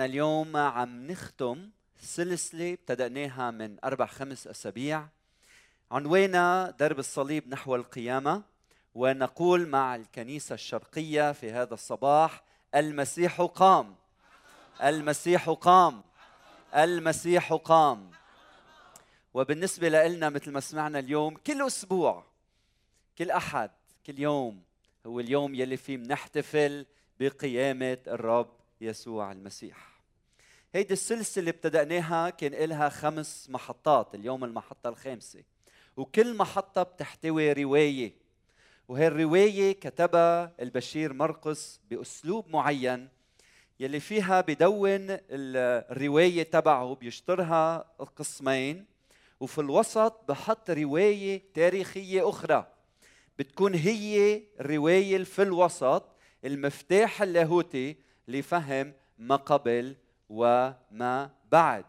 نحن اليوم عم نختم سلسلة ابتدأناها من أربع خمس أسابيع. عنوانها درب الصليب نحو القيامة ونقول مع الكنيسة الشرقية في هذا الصباح المسيح قام المسيح قام المسيح قام. وبالنسبة لنا مثل ما سمعنا اليوم كل أسبوع كل أحد كل يوم هو اليوم يلي فيه بنحتفل بقيامة الرب يسوع المسيح. هيدي السلسلة اللي ابتدأناها كان إلها خمس محطات اليوم المحطة الخامسة. وكل محطة بتحتوي رواية. وهي الرواية كتبها البشير مرقس بأسلوب معين يلي فيها بدون الرواية تبعه بيشطرها قسمين وفي الوسط بحط رواية تاريخية أخرى. بتكون هي الرواية في الوسط المفتاح اللاهوتي لفهم ما قبل وما بعد.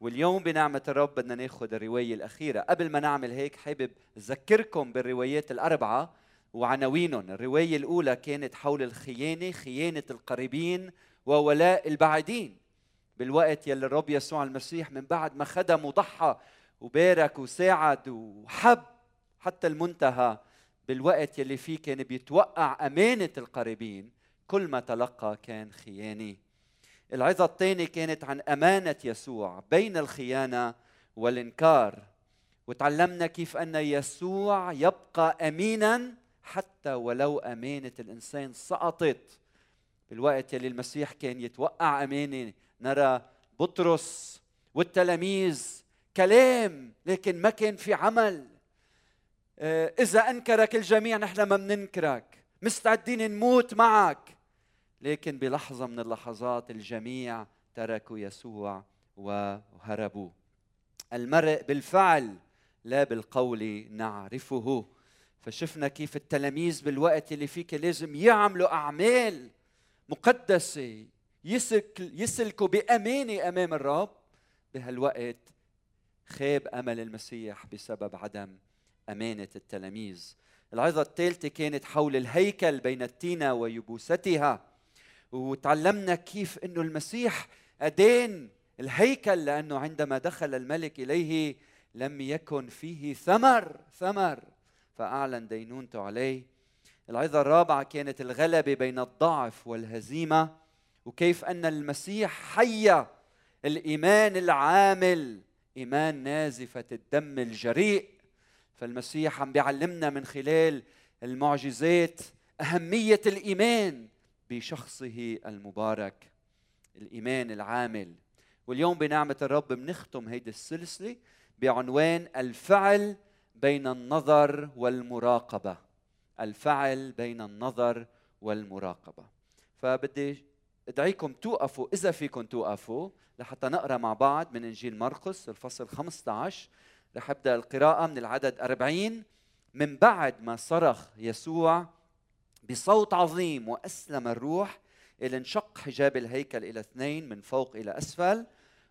واليوم بنعمة الرب بدنا ناخذ الرواية الأخيرة. قبل ما نعمل هيك حابب أذكركم بالروايات الأربعة وعناوينهم. الرواية الأولى كانت حول الخيانة خيانة القريبين وولاء البعيدين. بالوقت يلي الرب يسوع المسيح من بعد ما خدم وضحى وبارك وساعد وحب حتى المنتهى بالوقت يلي فيه كان بيتوقع أمانة القريبين كل ما تلقى كان خياني العظة الثانية كانت عن أمانة يسوع بين الخيانة والإنكار. وتعلمنا كيف أن يسوع يبقى أمينا حتى ولو أمانة الإنسان سقطت. بالوقت يلي المسيح كان يتوقع أمانة نرى بطرس والتلاميذ كلام لكن ما كان في عمل. آه، إذا أنكرك الجميع نحن ما بننكرك مستعدين نموت معك. لكن بلحظة من اللحظات الجميع تركوا يسوع وهربوا. المرء بالفعل لا بالقول نعرفه. فشفنا كيف التلاميذ بالوقت اللي فيك لازم يعملوا أعمال مقدسة يسلك يسلكوا بأمانة أمام الرب. بهالوقت خاب أمل المسيح بسبب عدم أمانة التلاميذ. العظة الثالثة كانت حول الهيكل بين التينة ويبوستها. وتعلمنا كيف إنه المسيح ادين الهيكل لأنه عندما دخل الملك إليه لم يكن فيه ثمر ثمر. فأعلن دينونته عليه. العظة الرابعة كانت الغلبه بين الضعف والهزيمة. وكيف أن المسيح حي الإيمان العامل إيمان نازفة الدم الجريء. فالمسيح عم بيعلمنا من خلال المعجزات أهمية الإيمان. بشخصه المبارك الإيمان العامل. واليوم بنعمة الرب بنختم هيدي السلسلة بعنوان الفعل بين النظر والمراقبة. الفعل بين النظر والمراقبة. فبدي أدعيكم توقفوا إذا فيكم توقفوا لحتى نقرأ مع بعض من إنجيل مرقس الفصل 15 رح أبدأ القراءة من العدد 40 من بعد ما صرخ يسوع بصوت عظيم وأسلم الروح إلى انشق حجاب الهيكل إلى اثنين من فوق إلى أسفل.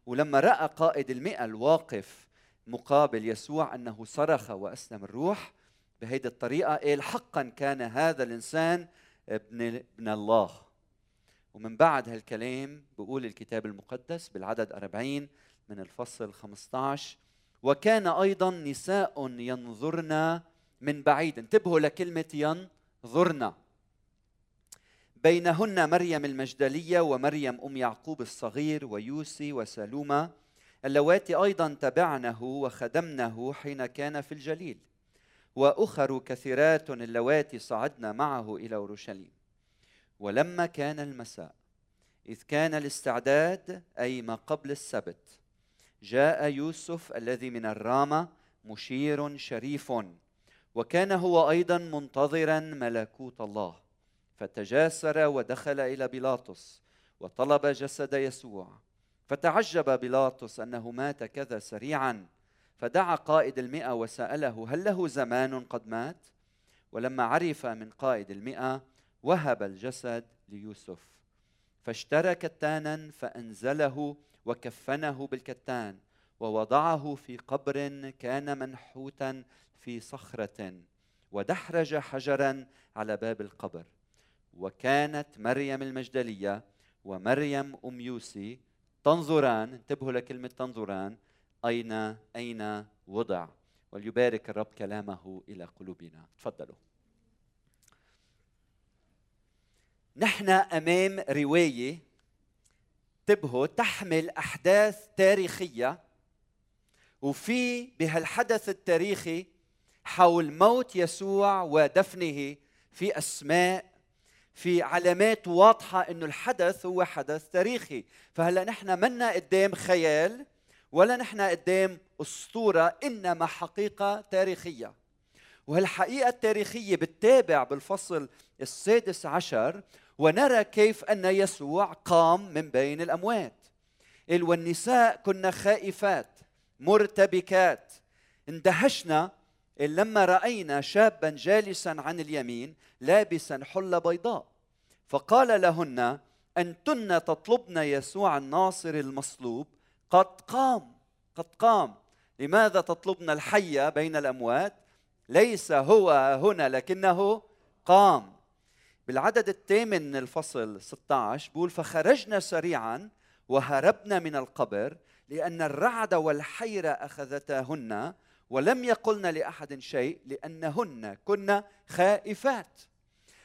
ولما رأى قائد المئة الواقف مقابل يسوع أنه صرخ وأسلم الروح بهيدي الطريقة قال حقا كان هذا الإنسان ابن ابن الله. ومن بعد هالكلام بيقول الكتاب المقدس بالعدد 40 من الفصل 15 وكان أيضا نساء ينظرن من بعيد. انتبهوا لكلمة ينظرن. بينهن مريم المجدلية ومريم أم يعقوب الصغير ويوسي وسلومة. اللواتي أيضا تبعنه وخدمنه حين كان في الجليل. وأخر كثيرات اللواتي صعدن معه إلى أورشليم. ولما كان المساء إذ كان الاستعداد أي ما قبل السبت جاء يوسف الذي من الرامة مشير شريف. وكان هو أيضا منتظرا ملكوت الله. فتجاسر ودخل إلى بيلاطس وطلب جسد يسوع. فتعجب بيلاطس أنه مات كذا سريعا. فدعا قائد المئة وسأله هل له زمان قد مات؟ ولما عرف من قائد المئة وهب الجسد ليوسف. فاشترى كتانا فأنزله وكفنه بالكتان ووضعه في قبر كان منحوتا في صخرة ودحرج حجرا على باب القبر. وكانت مريم المجدلية ومريم أم يوسي تنظران انتبهوا لكلمة تنظران أين أين وضع؟ وليبارك الرب كلامه إلى قلوبنا. تفضلوا. نحن أمام رواية انتبهوا تحمل أحداث تاريخية وفي بهالحدث التاريخي حول موت يسوع ودفنه في أسماء في علامات واضحة إنه الحدث هو حدث تاريخي. فهلأ نحن منا قدام خيال ولا نحن قدام أسطورة إنما حقيقة تاريخية. وهالحقيقة التاريخية بتتابع بالفصل السادس عشر ونرى كيف أن يسوع قام من بين الأموات. والنساء كنا خائفات مرتبكات. اندهشنا لما رأينا شابا جالسا عن اليمين لابسا حلة بيضاء. فقال لهن انتن تطلبن يسوع الناصر المصلوب. قد قام قد قام. لماذا تطلبن الحي بين الأموات؟ ليس هو هنا لكنه قام. بالعدد الثامن من الفصل 16 بقول فخرجنا سريعا وهربنا من القبر لأن الرعد والحيرة أخذتهن ولم يقلن لأحد شيء لأنهن كن خائفات.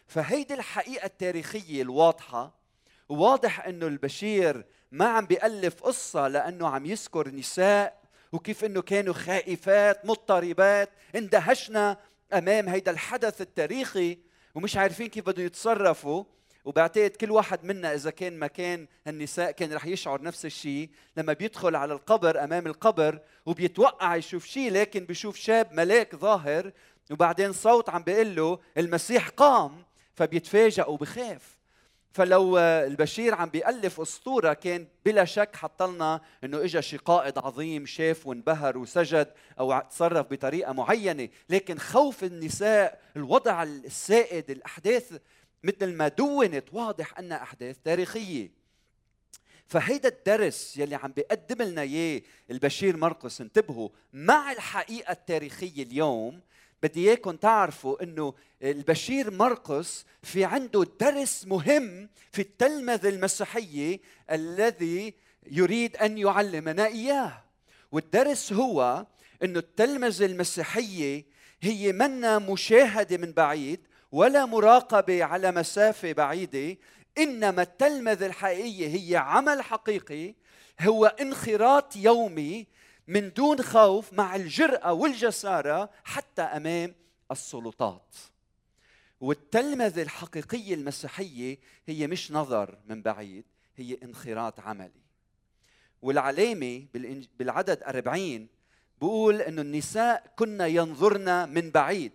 فهيدي الحقيقة التاريخية الواضحة واضح إنه البشير ما عم بيألف قصة لأنه عم يذكر نساء وكيف إنه كانوا خائفات مضطربات اندهشنا أمام هيدا الحدث التاريخي ومش عارفين كيف بدهم يتصرفوا. وبعتقد كل واحد منا إذا كان مكان النساء كان رح يشعر نفس الشيء لما بيدخل على القبر أمام القبر وبيتوقع يشوف شيء لكن بيشوف شاب ملاك ظاهر. وبعدين صوت عم بيقول له المسيح قام. فبيتفاجئ وبخاف فلو البشير عم بيألف أسطورة كان بلا شك حط لنا إنه اجى شي قائد عظيم شاف وانبهر وسجد أو تصرف بطريقة معينة، لكن خوف النساء، الوضع السائد، الأحداث مثل ما دونت واضح أنها أحداث تاريخية. فهيدا الدرس يلي عم بيقدم لنا إياه البشير مرقس انتبهوا مع الحقيقة التاريخية اليوم بدي إياكم تعرفوا إنه البشير مرقس في عنده درس مهم في التلمذة المسيحية الذي يريد أن يعلمنا إياه. والدرس هو إنه التلمذة المسيحية هي منا مشاهدة من بعيد ولا مراقبة على مسافة بعيدة إنما التلمذة الحقيقية هي عمل حقيقي هو انخراط يومي من دون خوف مع الجرأة والجسارة حتى أمام السلطات. والتلمذة الحقيقية المسيحية هي مش نظر من بعيد هي انخراط عملي. والعلامة بالعدد 40 بقول أن النساء كنا ينظرن من بعيد.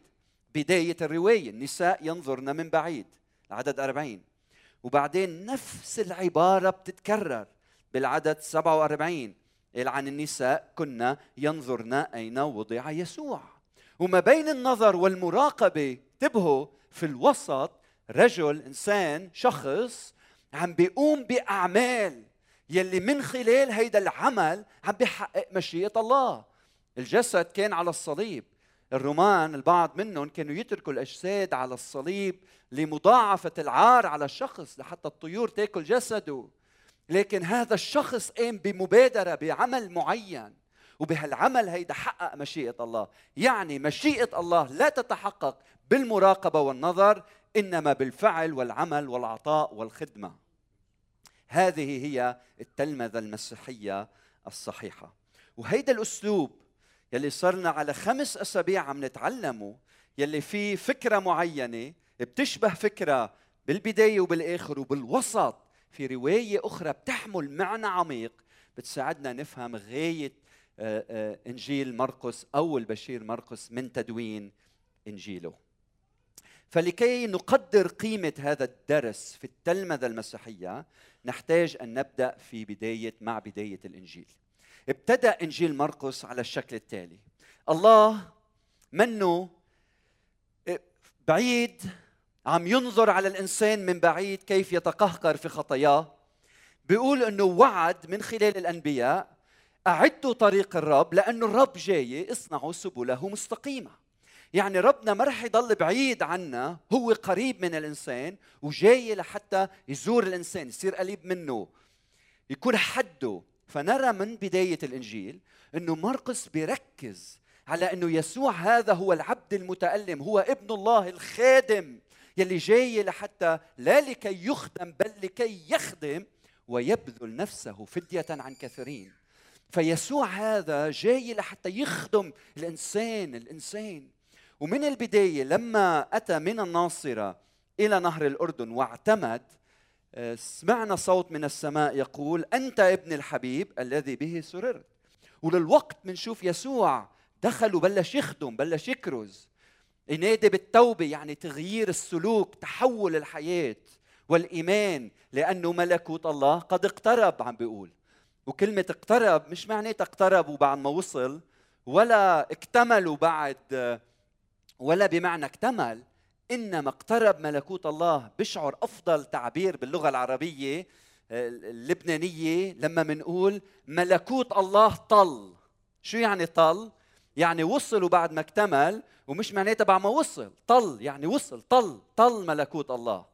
بداية الرواية النساء ينظرن من بعيد. العدد 40 وبعدين نفس العبارة بتتكرر بالعدد 47 عن النساء كنا ينظرن أين وضع يسوع. وما بين النظر والمراقبة انتبهوا في الوسط رجل إنسان شخص عم بيقوم بأعمال يلي من خلال هيدا العمل عم بيحقق مشيئة الله. الجسد كان على الصليب. الرومان البعض منهم كانوا يتركوا الأجساد على الصليب لمضاعفة العار على الشخص لحتى الطيور تاكل جسده. لكن هذا الشخص قام بمبادرة بعمل معين. وبهالعمل هيدا حقق مشيئة الله. يعني مشيئة الله لا تتحقق بالمراقبة والنظر إنما بالفعل والعمل والعطاء والخدمة. هذه هي التلمذة المسيحية الصحيحة. وهيدا الأسلوب يلي صرنا على خمس أسابيع عم نتعلمه يلي فيه فكرة معينة بتشبه فكرة بالبداية وبالآخر وبالوسط في رواية أخرى بتحمل معنى عميق بتساعدنا نفهم غاية آه، آه، إنجيل مرقس أو البشير مرقس من تدوين إنجيله. فلكي نقدر قيمة هذا الدرس في التلمذة المسيحية نحتاج أن نبدأ في بداية مع بداية الإنجيل. ابتدأ إنجيل مرقس على الشكل التالي. الله منه بعيد عم ينظر على الإنسان من بعيد كيف يتقهقر في خطاياه. بيقول إنه وعد من خلال الأنبياء أعدوا طريق الرب لأنه الرب جاي اصنعوا سبله مستقيمة. يعني ربنا ما رح يضل بعيد عنا هو قريب من الإنسان وجاي لحتى يزور الإنسان يصير قريب منه يكون حده. فنرى من بداية الإنجيل إنه مرقس بيركز على إنه يسوع هذا هو العبد المتألم هو ابن الله الخادم. يلي جاي لحتى لا لكي يخدم بل لكي يخدم ويبذل نفسه فدية عن كثيرين. فيسوع هذا جاي لحتى يخدم الإنسان الإنسان. ومن البداية لما أتى من الناصرة إلى نهر الأردن واعتمد آه، سمعنا صوت من السماء يقول أنت ابن الحبيب الذي به سررت. وللوقت بنشوف يسوع دخل وبلش يخدم بلش يكرز. ينادي بالتوبة يعني تغيير السلوك تحول الحياة والإيمان لأنه ملكوت الله قد اقترب عم بيقول. وكلمة اقترب مش معناتها اقترب وبعد ما وصل ولا اكتمل وبعد ولا بمعنى اكتمل إنما اقترب ملكوت الله بشعر أفضل تعبير باللغة العربية اللبنانية لما بنقول ملكوت الله طل. شو يعني طل؟ يعني وصل وبعد ما اكتمل ومش معناتها بعد ما وصل طل يعني وصل طل طل ملكوت الله.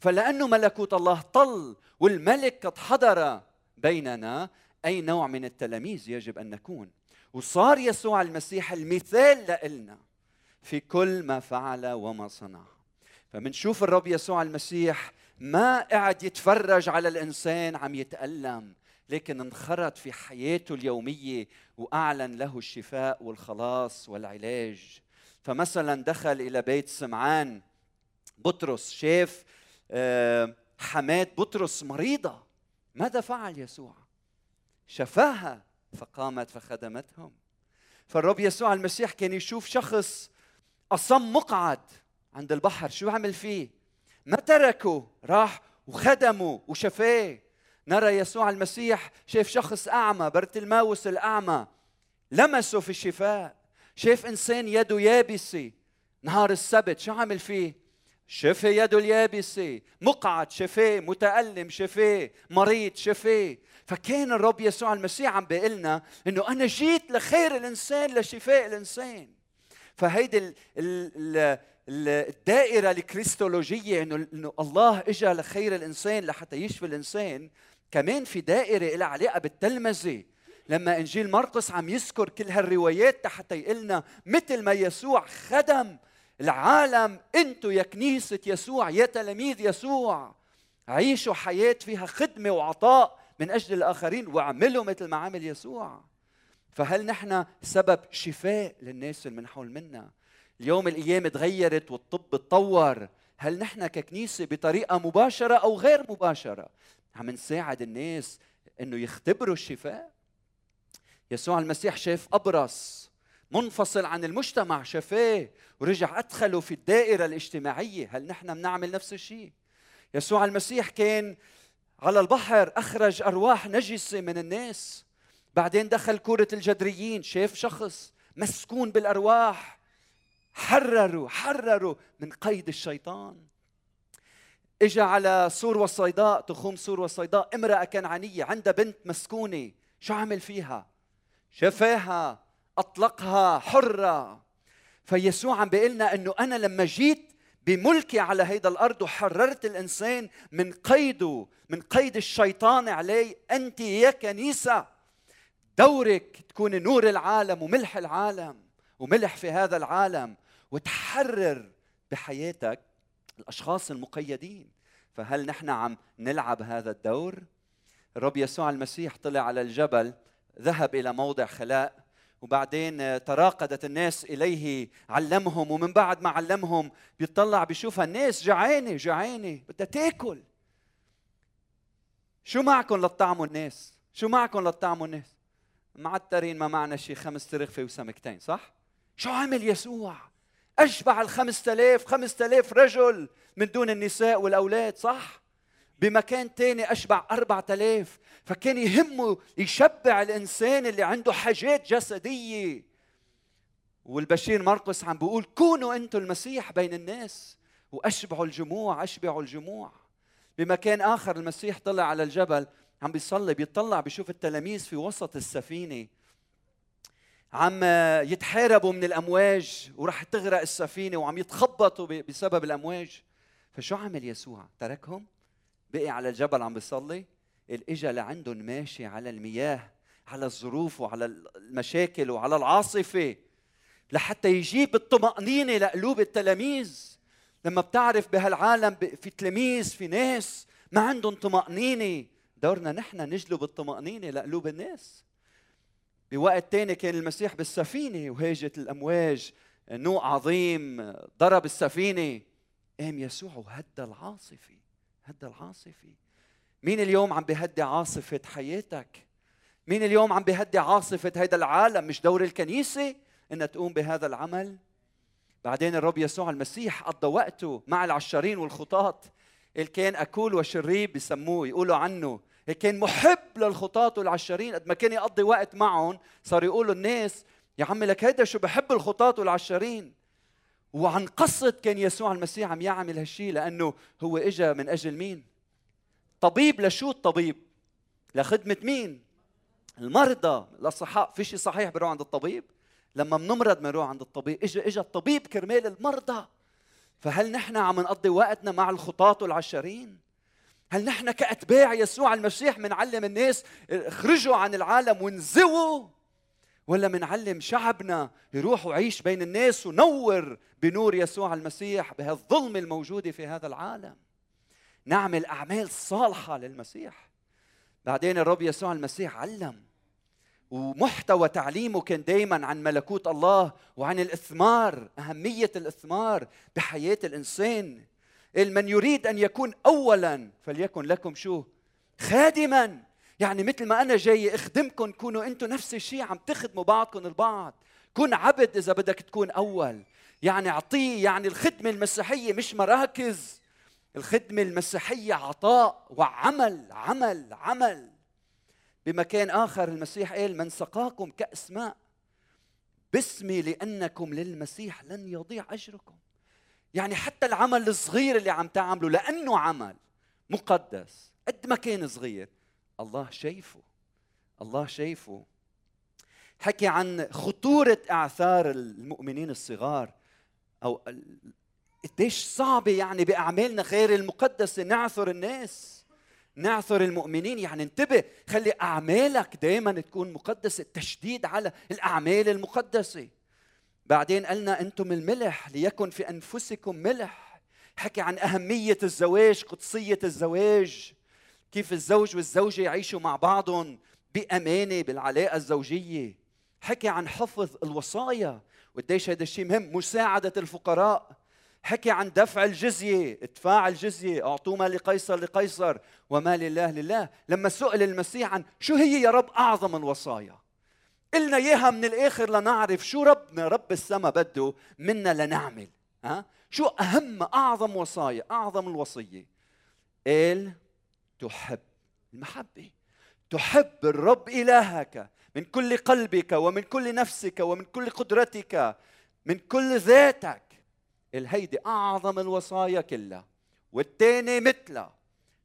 فلأنه ملكوت الله طل والملك قد حضر بيننا أي نوع من التلاميذ يجب أن نكون. وصار يسوع المسيح المثال لنا في كل ما فعل وما صنع. فمنشوف الرب يسوع المسيح ما قعد يتفرج على الإنسان عم يتألم. لكن انخرط في حياته اليومية وأعلن له الشفاء والخلاص والعلاج. فمثلا دخل إلى بيت سمعان بطرس شاف آه، حماة بطرس مريضة. ماذا فعل يسوع؟ شفاها فقامت فخدمتهم. فالرب يسوع المسيح كان يشوف شخص أصم مقعد عند البحر. شو عمل فيه؟ ما تركه راح وخدمه وشفاه. نرى يسوع المسيح شاف شخص أعمى برتلماوس الأعمى لمسه في الشفاء شاف إنسان يده يابسة نهار السبت شو عمل فيه؟ شفى يده اليابسة مقعد شفاه متألم شفاه مريض شفاه. فكان الرب يسوع المسيح عم بيقول لنا إنه أنا جيت لخير الإنسان لشفاء الإنسان. فهيدي الدائرة الكريستولوجية انه إنه الله اجى لخير الإنسان لحتى يشفي الإنسان. كمان في دائرة لها علاقة بالتلمذة لما إنجيل مرقس عم يذكر كل هالروايات حتى يقلنا مثل ما يسوع خدم العالم أنتم يا كنيسة يسوع يا تلاميذ يسوع عيشوا حياة فيها خدمة وعطاء من أجل الآخرين واعملوا مثل ما عمل يسوع. فهل نحن سبب شفاء للناس اللي من حول منا؟ اليوم الأيام تغيرت والطب تطور هل نحن ككنيسة بطريقة مباشرة أو غير مباشرة؟ عم نساعد الناس إنه يختبروا الشفاء. يسوع المسيح شاف أبرص منفصل عن المجتمع شفاه ورجع أدخله في الدائرة الاجتماعية. هل نحن بنعمل نفس الشيء؟ يسوع المسيح كان على البحر أخرج أرواح نجسة من الناس. بعدين دخل كورة الجدريين شاف شخص مسكون بالأرواح. حرروا حرروا من قيد الشيطان. اجى على سور والصيداء تخوم سور والصيداء امرأة كنعانية عندها بنت مسكونة. شو عمل فيها؟ شفاها أطلقها حرة. فيسوع عم بيقول لنا إنه أنا لما جيت بملكي على هيدا الأرض وحررت الإنسان من قيده من قيد الشيطان عليه أنت يا كنيسة دورك تكون نور العالم وملح العالم وملح في هذا العالم وتحرر بحياتك الأشخاص المقيدين. فهل نحن عم نلعب هذا الدور؟ الرب يسوع المسيح طلع على الجبل ذهب إلى موضع خلاء وبعدين تراقدت الناس إليه علمهم ومن بعد ما علمهم بيطلع بيشوفها الناس جعانه جعانه بدها تاكل. شو معكم لتطعموا الناس شو معكم لتطعموا الناس معترين ما معنا شيء خمس ترغفة وسمكتين صح؟ شو عمل يسوع؟ أشبع الخمسة آلاف خمسة آلاف رجل من دون النساء والأولاد صح؟ بمكان تاني أشبع أربعة آلاف فكان يهمه يشبع الإنسان اللي عنده حاجات جسدية. والبشير مرقس عم بيقول كونوا أنتم المسيح بين الناس وأشبعوا الجموع أشبعوا الجموع. بمكان آخر المسيح طلع على الجبل عم بيصلي بيطلع بيشوف التلاميذ في وسط السفينة. عم يتحاربوا من الأمواج وراح تغرق السفينة وعم يتخبطوا بسبب الأمواج. فشو عمل يسوع؟ تركهم؟ بقي على الجبل عم بيصلي؟ إجا لعندهم ماشي على المياه على الظروف وعلى المشاكل وعلى العاصفة لحتى يجيب الطمأنينة لقلوب التلاميذ. لما بتعرف بهالعالم في تلاميذ في ناس ما عندهم طمأنينة دورنا نحن نجلب الطمأنينة لقلوب الناس. بوقت تاني كان المسيح بالسفينة وهاجت الأمواج. نوع عظيم ضرب السفينة. قام يسوع وهدى العاصفة. هدى العاصفة. مين اليوم عم بيهدي عاصفة حياتك؟ مين اليوم عم بيهدي عاصفة هيدا العالم؟ مش دور الكنيسة إنها تقوم بهذا العمل. بعدين الرب يسوع المسيح قضى وقته مع العشارين والخطاة اللي كان أكول وشريب بسموه. يقولوا عنه كان محب للخطاة والعشارين قد ما كان يقضي وقت معهم صار يقولوا الناس يا عمي لك هيدا شو بحب الخطاة والعشارين وعن قصد كان يسوع المسيح عم يعمل هالشيء لأنه هو اجى من أجل مين؟ طبيب. لشو الطبيب؟ لخدمة مين؟ المرضى. الاصحاء في شيء صحيح بروح عند الطبيب؟ لما بنمرض بنروح عند الطبيب. اجى اجى الطبيب كرمال المرضى. فهل نحن عم نقضي وقتنا مع الخطاة والعشرين؟ هل نحن كأتباع يسوع المسيح بنعلم الناس اخرجوا عن العالم وانزووا؟ ولا منعلم شعبنا يروح ويعيش بين الناس ونور بنور يسوع المسيح بهالظلمة الموجودة في هذا العالم؟ نعمل أعمال صالحة للمسيح. بعدين الرب يسوع المسيح علم ومحتوى تعليمه كان دائما عن ملكوت الله وعن الإثمار أهمية الإثمار بحياة الإنسان. من يريد أن يكون اولا فليكن لكم شو؟ خادما. يعني مثل ما أنا جاي اخدمكم كونوا أنتم نفس الشيء عم تخدموا بعضكم البعض. كن عبد إذا بدك تكون أول. يعني أعطيه يعني الخدمة المسيحية مش مراكز. الخدمة المسيحية عطاء وعمل عمل عمل. بمكان آخر المسيح قال من سقاكم كأس ماء باسمي لأنكم للمسيح لن يضيع أجركم. يعني حتى العمل الصغير اللي عم تعمله لأنه عمل مقدس. قد ما كان صغير. الله شايفه. الله شايفه. حكي عن خطورة إعثار المؤمنين الصغار أو قديش صعبة يعني بأعمالنا غير المقدسة. نعثر الناس. نعثر المؤمنين. يعني انتبه خلي أعمالك دائما تكون مقدسة. التشديد على الأعمال المقدسة. بعدين قلنا أنتم الملح ليكن في أنفسكم ملح. حكي عن أهمية الزواج قدسية الزواج. كيف الزوج والزوجة يعيشوا مع بعضهم بأمانة بالعلاقة الزوجية. حكي عن حفظ الوصايا. وقديش هذا الشيء مهم؟ مساعدة الفقراء. حكي عن دفع الجزية ادفاع الجزية. أعطوا ما لقيصر لقيصر وما لله لله. لما سئل المسيح عن شو هي يا رب أعظم الوصايا؟ قلنا إياها من الآخر لنعرف شو ربنا رب السماء بده منا لنعمل. ها؟ شو أهم أعظم وصايا أعظم الوصية؟ قال تحب المحبة. تحب الرب إلهك من كل قلبك ومن كل نفسك ومن كل قدرتك من كل ذاتك. الهيدي أعظم الوصايا كلها. والثاني مثلها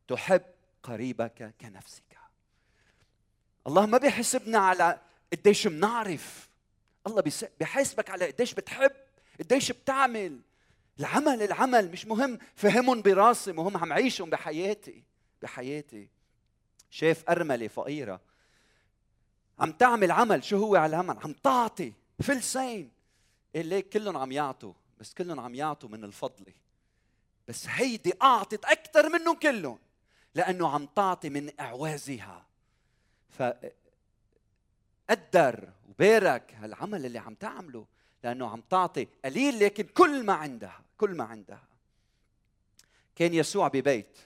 تحب قريبك كنفسك. الله ما بيحسبنا على قديش بنعرف. الله بيحاسبك على قديش بتحب قديش بتعمل. العمل العمل مش مهم فهمهم براسي مهم عم عيشهم بحياتي بحياتي. شاف أرملة فقيرة. عم تعمل عمل شو هو على العمل عم تعطي فلسين قال ليك كلهم عم يعطوا بس كلهم عم يعطوا من الفضل. بس هيدي أعطت أكثر منهم كلهم لأنه عم تعطي من إعوازها. فقدر وبارك هالعمل اللي عم تعمله لأنه عم تعطي قليل لكن كل ما عندها كل ما عندها. كان يسوع ببيت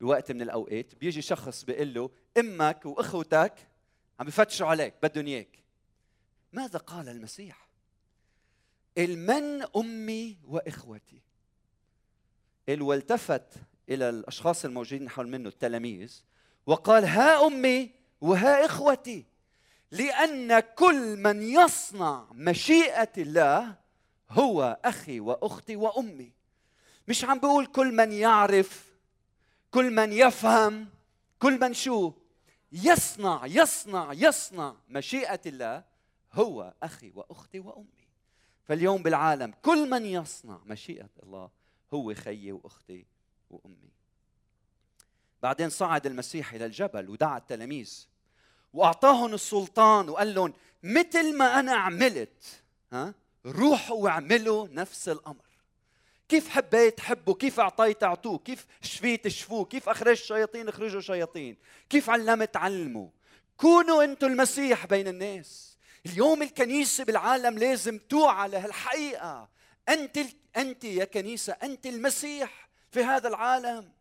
بوقت من الأوقات بيجي شخص بيقول له أمك وأخوتك عم بفتشوا عليك بدهم إياك. ماذا قال المسيح؟ من أمي وإخوتي. قال والتفت إلى الأشخاص الموجودين حول منه التلاميذ وقال ها أمي وها إخوتي. لأن كل من يصنع مشيئة الله هو أخي وأختي وأمي. مش عم بقول كل من يعرف كل من يفهم كل من شو. يصنع يصنع يصنع مشيئة الله هو أخي وأختي وأمي. فاليوم بالعالم كل من يصنع مشيئة الله هو خيي وأختي وأمي. بعدين صعد المسيح إلى الجبل ودعا التلاميذ. وأعطاهم السلطان وقال لهم مثل ما أنا عملت ها روحوا واعملوا نفس الأمر. كيف حبيت حبوا كيف أعطيت أعطوه؟ كيف شفيت شفوه؟ كيف اخرجت شياطين اخرجوا شياطين؟ كيف علمت علموا كونوا أنتم المسيح بين الناس. اليوم الكنيسة بالعالم لازم توعى لهالحقيقة. أنت أنت يا كنيسة أنت المسيح في هذا العالم.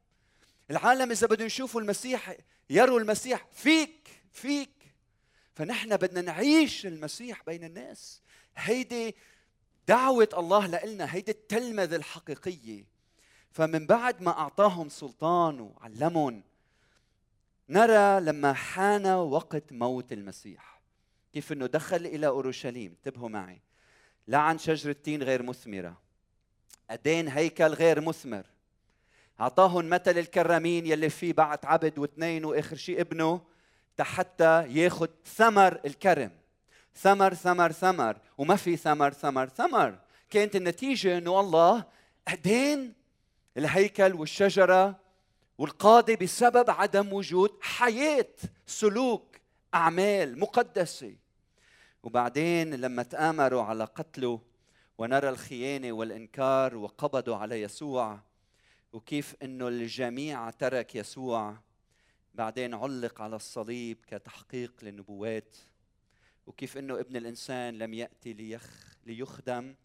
العالم إذا بدهم يشوفوا المسيح يروا المسيح فيك فيك. فنحن بدنا نعيش المسيح بين الناس. هيدي دعوة الله لنا هيدي التلمذة الحقيقية. فمن بعد ما أعطاهم سلطان وعلمهم نرى لما حان وقت موت المسيح. كيف إنه دخل إلى أورشليم. انتبهوا معي. لعن شجرة تين غير مثمرة. أدين هيكل غير مثمر. أعطاهم مثل الكرامين يلي فيه بعت عبد واثنين وآخر شيء ابنه. حتى ياخذ ثمر الكرم. ثمر ثمر ثمر. وما في ثمر ثمر ثمر. كانت النتيجة أنه الله أدين الهيكل والشجرة والقاضي بسبب عدم وجود حياة سلوك أعمال مقدسة. وبعدين لما تآمروا على قتله ونرى الخيانة والإنكار وقبضوا على يسوع وكيف إنه الجميع ترك يسوع. بعدين علق على الصليب كتحقيق للنبوات وكيف إنه ابن الإنسان لم يأتي ليخ ليخدم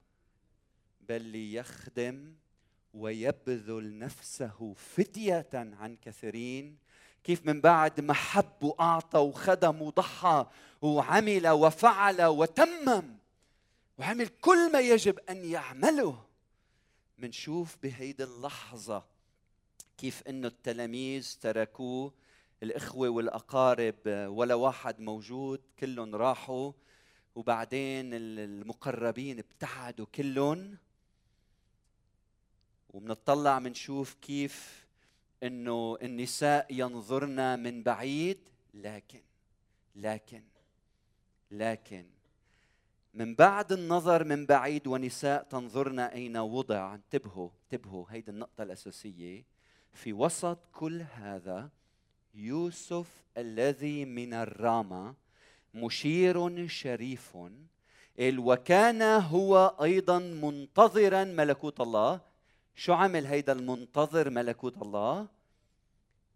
بل ليخدم ويبذل نفسه فدية عن كثيرين. كيف من بعد ما حب وأعطى وخدم وضحى وعمل وفعل وتمم وعمل كل ما يجب أن يعمله. منشوف بهيدي اللحظة كيف إنه التلاميذ تركوه الإخوة والأقارب ولا واحد موجود كلهم راحوا. وبعدين المقربين ابتعدوا كلهم. وبنطلع منشوف كيف إنه النساء ينظرن من بعيد. لكن لكن لكن من بعد النظر من بعيد ونساء تنظرن أين وضع. انتبهوا انتبهوا هيدي النقطة الأساسية. في وسط كل هذا يوسف الذي من الرامة مشير شريف. وكان هو أيضا منتظرا ملكوت الله. شو عمل هيدا المنتظر ملكوت الله؟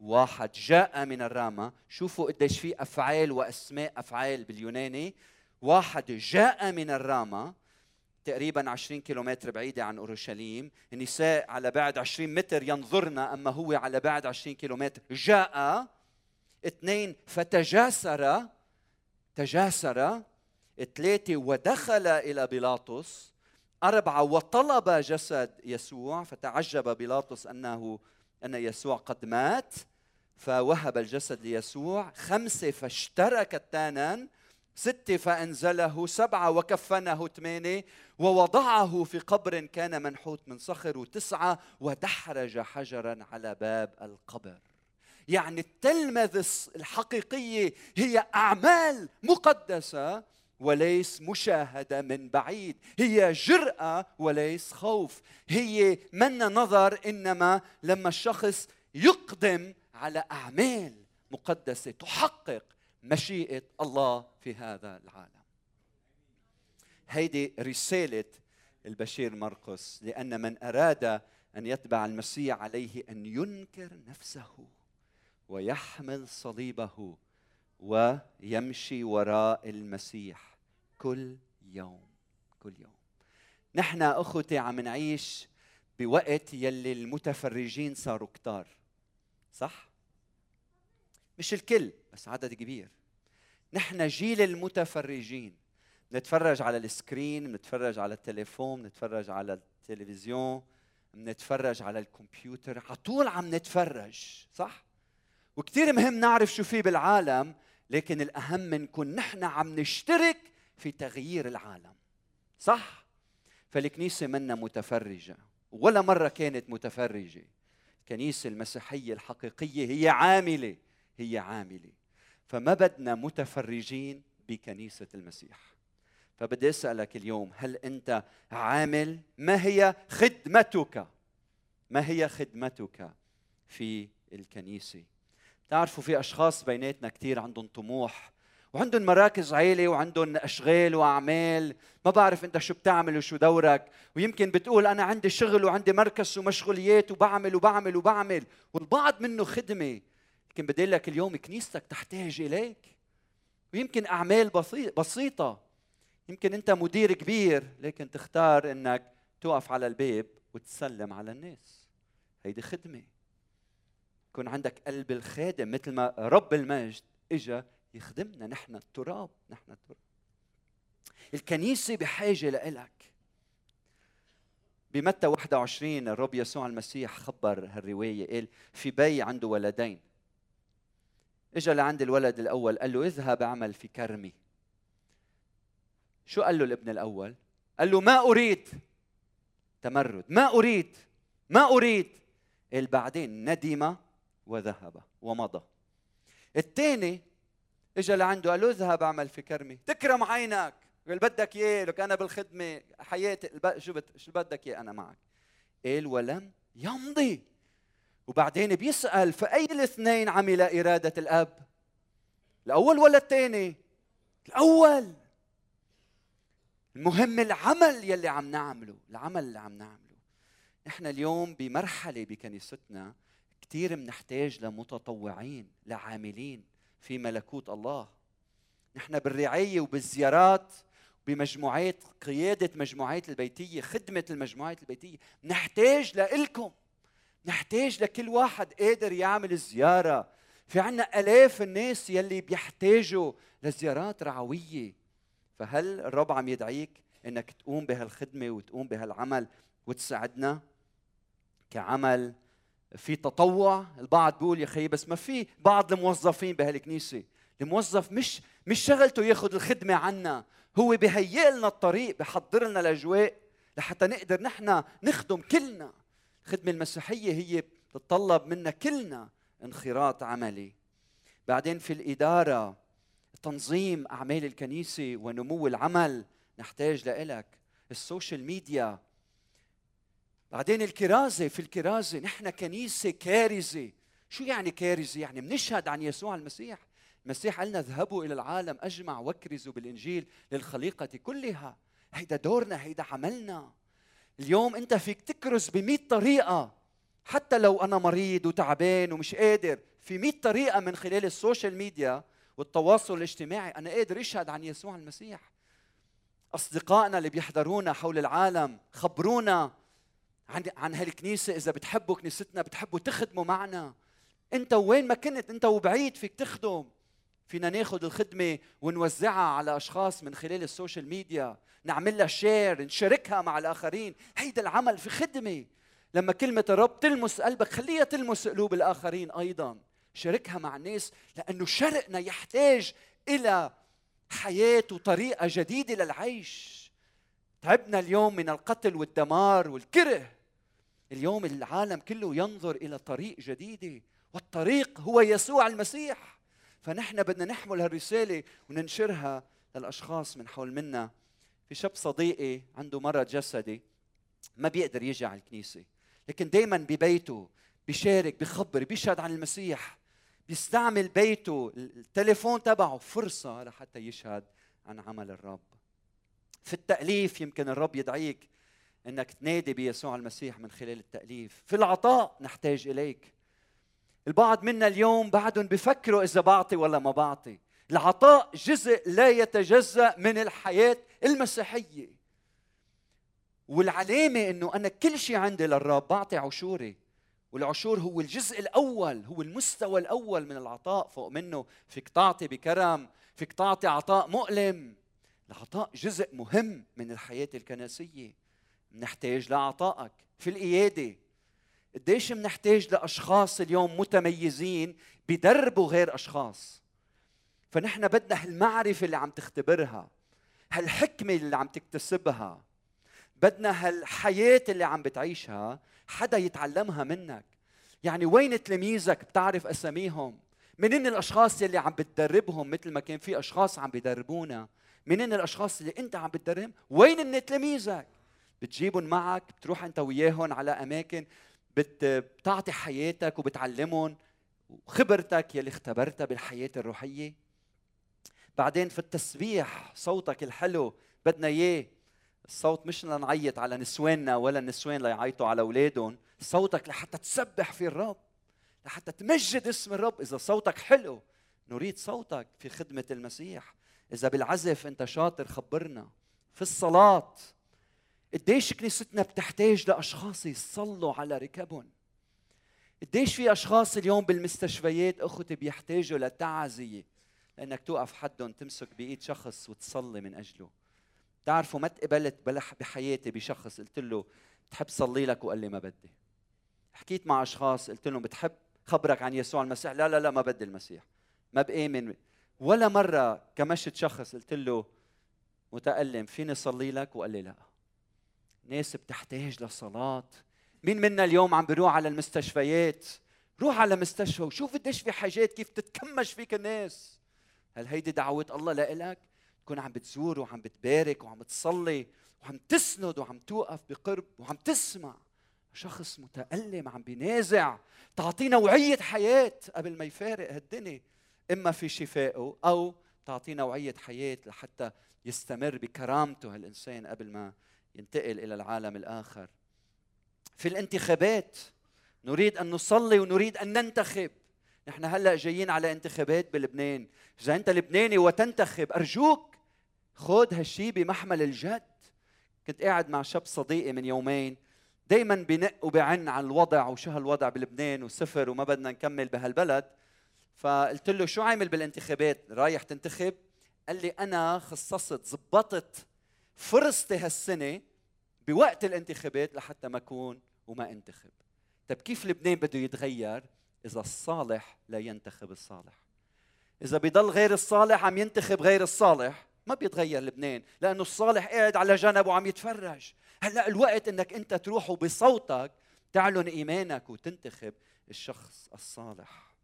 واحد جاء من الرامة. شوفوا قديش في أفعال وأسماء أفعال باليوناني. واحد جاء من الرامة. تقريبا 20 كيلومتر بعيدة عن أورشليم. النساء على بعد 20 متر ينظرن أما هو على بعد 20 كيلومتر. جاء اثنين فتجاسر تجاسر ثلاثة ودخل إلى بيلاطس. أربعة وطلب جسد يسوع فتعجب بيلاطس أنه أن يسوع قد مات فوهب الجسد ليسوع. خمسة فاشترى كتانا ستة فأنزله سبعة وكفنه ثمانية ووضعه في قبر كان منحوت من صخر وتسعة ودحرج حجرا على باب القبر. يعني التلمذة الحقيقية هي أعمال مقدسة وليس مشاهدة من بعيد. هي جرأة وليس خوف. هي من نظر إنما لما الشخص يقدم على أعمال مقدسة تحقق مشيئة الله في هذا العالم هيدي رسالة البشير مرقس لأن من أراد أن يتبع المسيح عليه أن ينكر نفسه ويحمل صليبه ويمشي وراء المسيح كل يوم كل يوم نحن أخوتي عم نعيش بوقت يلي المتفرجين صاروا كتار صح؟ مش الكل بس عدد كبير. نحن جيل المتفرجين. نتفرج على السكرين نتفرج على التليفون نتفرج على التلفزيون نتفرج على الكمبيوتر. على طول عم نتفرج صح؟ وكثير مهم نعرف شو في بالعالم لكن الأهم نكون نحن عم نشترك في تغيير العالم صح؟ فالكنيسة منا متفرجة ولا مرة كانت متفرجة. الكنيسة المسيحية الحقيقية هي عاملة هي عاملة. فما بدنا متفرجين بكنيسة المسيح. فبدي أسألك اليوم هل أنت عامل؟ ما هي خدمتك؟ ما هي خدمتك في الكنيسة؟ تعرفوا في أشخاص بيناتنا كثير عندهم طموح وعندهم مراكز عيلة وعندهم أشغال وأعمال. ما بعرف أنت شو بتعمل وشو دورك. ويمكن بتقول أنا عندي شغل وعندي مركز ومشغوليات وبعمل وبعمل وبعمل. والبعض منه خدمة. لكن بدي لك اليوم كنيستك تحتاج إليك. ويمكن أعمال بسيطة. يمكن أنت مدير كبير لكن تختار أنك توقف على الباب وتسلم على الناس. هيدي خدمة. يكون عندك قلب الخادم مثل ما رب المجد اجى يخدمنا. نحن التراب نحن التراب. الكنيسة بحاجة لإلك. بمتى 21 الرب يسوع المسيح خبر هالرواية قال في بي عنده ولدين. اجى لعند الولد الأول قال له اذهب اعمل في كرمي. شو قال له الابن الأول؟ قال له ما أريد. تمرد. ما أريد. ما أريد. قال بعدين ندم وذهب ومضى. الثاني اجى لعنده قال له اذهب اعمل في كرمي. تكرم عينك. قال بدك إياه لك أنا بالخدمة حياتي شو. شو بدك إياه أنا معك. قال ولم يمضي. وبعدين بيسأل فأي الاثنين عمل إرادة الأب؟ الأول ولا الثاني؟ الأول. المهم العمل يلي عم نعمله العمل اللي عم نعمله. إحنا اليوم بمرحلة بكنيستنا كثير بنحتاج لمتطوعين لعاملين في ملكوت الله. نحن بالرعاية وبالزيارات بمجموعات قيادة مجموعات البيتية خدمة المجموعات البيتية نحتاج لإلكم. نحتاج لكل واحد قادر يعمل الزيارة. في عنا ألاف الناس يلي بيحتاجوا لزيارات رعوية. فهل الرب عم يدعيك إنك تقوم بهالخدمة وتقوم بهالعمل وتساعدنا كعمل؟ في تطوع؟ البعض بيقول يا خيي بس ما في بعض الموظفين بهالكنيسة. الموظف مش مش شغلته ياخذ الخدمة عنا. هو بهيئ لنا الطريق بحضر لنا الأجواء لحتى نقدر نحن نخدم كلنا. الخدمة المسيحية هي بتتطلب منا كلنا انخراط عملي. بعدين في الإدارة تنظيم أعمال الكنيسة ونمو العمل نحتاج لإلك. ال social media. بعدين الكرازة في الكرازة نحن كنيسة كارزة. شو يعني كارزة؟ يعني بنشهد عن يسوع المسيح. المسيح قالنا اذهبوا إلى العالم أجمع واكرزوا بالإنجيل للخليقة كلها. هيدا دورنا هيدا عملنا. اليوم انت فيك تكرز ب طريقة. حتى لو أنا مريض وتعبان ومش قادر في 100 طريقة من خلال ال social media والتواصل الاجتماعي أنا قادر أشهد عن يسوع المسيح. أصدقائنا اللي بيحضرونا حول العالم خبرونا عن عن هالكنيسة إذا بتحبوا كنيستنا بتحبوا تخدموا معنا. أنت وين ما كنت أنت وبعيد فيك تخدم. فينا ناخذ الخدمة ونوزعها على أشخاص من خلال السوشيال ميديا نعمل لها شير نشاركها مع الآخرين. هيدا العمل في خدمة. لما كلمة الرب تلمس قلبك خليها تلمس قلوب الآخرين أيضا. شاركها مع الناس لأنه شرقنا يحتاج إلى حياة وطريقة جديدة للعيش. تعبنا اليوم من القتل والدمار والكره. اليوم العالم كله ينظر إلى طريق جديدة والطريق هو يسوع المسيح. فنحن بدنا نحمل هالرسالة وننشرها للأشخاص من حول منا. في شاب صديقي عنده مرض جسدي ما بيقدر يجي على الكنيسة لكن دائما ببيته بيشارك بخبر بيشهد عن المسيح بيستعمل بيته التليفون تبعه فرصة لحتى يشهد عن عمل الرب. في التأليف يمكن الرب يدعيك إنك تنادي بيسوع المسيح من خلال التأليف. في العطاء نحتاج إليك. البعض منا اليوم بعدهم بفكروا إذا بعطي ولا ما بعطي. العطاء جزء لا يتجزأ من الحياة المسيحية. والعلامة إنه أنا كل شيء عندي للرب بعطي عشوري. والعشور هو الجزء الأول هو المستوى الأول من العطاء. فوق منه فيك تعطي بكرم فيك تعطي عطاء مؤلم. العطاء جزء مهم من الحياة الكنسية. نحتاج لعطائك في القيادة. قديش بنحتاج لأشخاص اليوم متميزين بدربوا غير أشخاص؟ فنحن بدنا هالمعرفة اللي عم تختبرها هالحكمة اللي عم تكتسبها بدنا هالحياة اللي عم بتعيشها حدا يتعلمها منك. يعني وين تلاميذك بتعرف أساميهم؟ منين الأشخاص اللي عم بتدربهم مثل ما كان في أشخاص عم بيدربونا؟ منين الأشخاص اللي أنت عم بتدرهم وين تلاميذك؟ بتجيبهم معك بتروح أنت وياهم على أماكن بتعطي حياتك وبتعلمهم وخبرتك يلي اختبرتها بالحياة الروحية. بعدين في التسبيح صوتك الحلو بدنا إياه. الصوت مش لنعيط على نسواننا ولا النسوان ليعيطوا على أولادهم. صوتك لحتى تسبح في الرب لحتى تمجد اسم الرب. إذا صوتك حلو نريد صوتك في خدمة المسيح. إذا بالعزف أنت شاطر خبرنا. في الصلاة قديش كنيستنا بتحتاج لأشخاص يصلوا على ركبهم؟ قديش في أشخاص اليوم بالمستشفيات اخوتي بيحتاجوا لتعزية لأنك توقف حدهم تمسك بإيد شخص وتصلي من أجله؟ تعرفوا ما تقبلت بحياتي بشخص قلت له بتحب صلي لك وقال لي ما بدي. حكيت مع أشخاص قلت لهم بتحب خبرك عن يسوع المسيح؟ لا لا لا ما بدي المسيح. ما بآمن. ولا مرة كمشت شخص قلت له متألم فيني صلي لك؟ وقال لي لا. ناس بتحتاج لصلاة. مين منا اليوم عم بيروح على المستشفيات؟ روح على مستشفى وشوف قديش في حاجات كيف تتكمش فيك الناس. هل هيدي دعوة الله لإلك؟ تكون عم بتزور وعم بتبارك وعم تصلي وعم تسند وعم توقف بقرب وعم تسمع. شخص متألم عم بينازع. تعطيه نوعية حياة قبل ما يفارق هالدنيا. إما في شفائه أو تعطيه نوعية حياة لحتى يستمر بكرامته هالإنسان قبل ما ينتقل إلى العالم الآخر. في الانتخابات نريد أن نصلي ونريد أن ننتخب. نحن هلأ جايين على انتخابات بلبنان. إذا أنت لبناني وتنتخب أرجوك خذ هالشي بمحمل الجد. كنت قاعد مع شاب صديقي من يومين دائما بنق وبعن عن الوضع وشو هالوضع بلبنان وسفر وما بدنا نكمل بهالبلد. فقلت له شو عامل بالانتخابات؟ رايح تنتخب؟ قال لي أنا خصصت زبطت فرصتي هالسنة بوقت الانتخابات لحتى ما أكون وما أنتخب. طيب كيف لبنان بده يتغير إذا الصالح لا ينتخب الصالح؟ إذا بيضل غير الصالح عم ينتخب غير الصالح ما بيتغير لبنان لأنه الصالح قاعد على جنب وعم يتفرج. هلأ الوقت إنك أنت تروح وبصوتك تعلن إيمانك وتنتخب الشخص الصالح.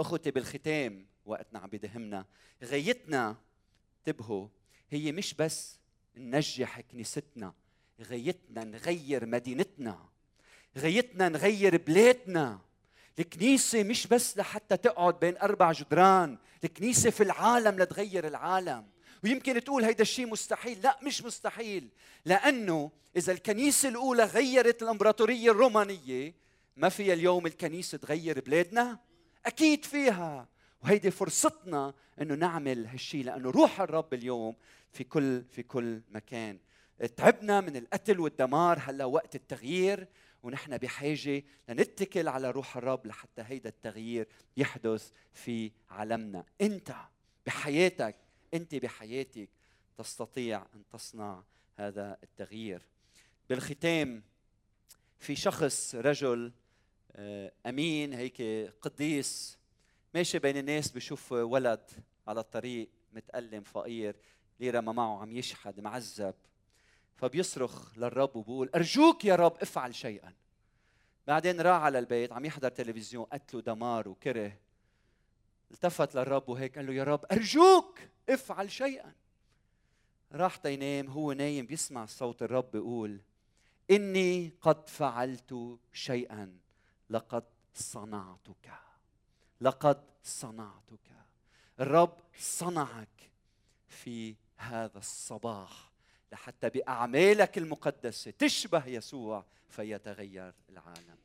أخوتي بالختام وقتنا عم بدهمنا غايتنا انتبهوا هي مش بس ننجح كنيستنا غايتنا نغير مدينتنا غايتنا نغير بلادنا. الكنيسة مش بس لحتى تقعد بين أربع جدران الكنيسة في العالم لتغير العالم. ويمكن تقول هيدا الشيء مستحيل. لا مش مستحيل. لأنه إذا الكنيسة الأولى غيرت الإمبراطورية الرومانية ما فيها اليوم الكنيسة تغير بلادنا؟ أكيد فيها. وهيدي فرصتنا إنه نعمل هالشيء لأنه روح الرب اليوم في كل في كل مكان. تعبنا من القتل والدمار هلأ وقت التغيير ونحن بحاجة لنتكل على روح الرب لحتى هيدا التغيير يحدث في عالمنا. أنت بحياتك أنت بحياتك تستطيع أن تصنع هذا التغيير. بالختام في شخص رجل آه، أمين هيك قديس ماشي بين الناس بشوف ولد على الطريق متألم فقير ليرة ما معه عم يشحد معذب. فبيصرخ للرب وبقول أرجوك يا رب افعل شيئا. بعدين راح على البيت عم يحضر تلفزيون قتل ودمار وكره. التفت للرب وهيك قال له يا رب أرجوك افعل شيئا. راح تينام هو نايم بيسمع صوت الرب بيقول إني قد فعلت شيئا لقد صنعتك. لقد صنعتك. الرب صنعك في هذا الصباح لحتى بأعمالك المقدسة تشبه يسوع فيتغير العالم.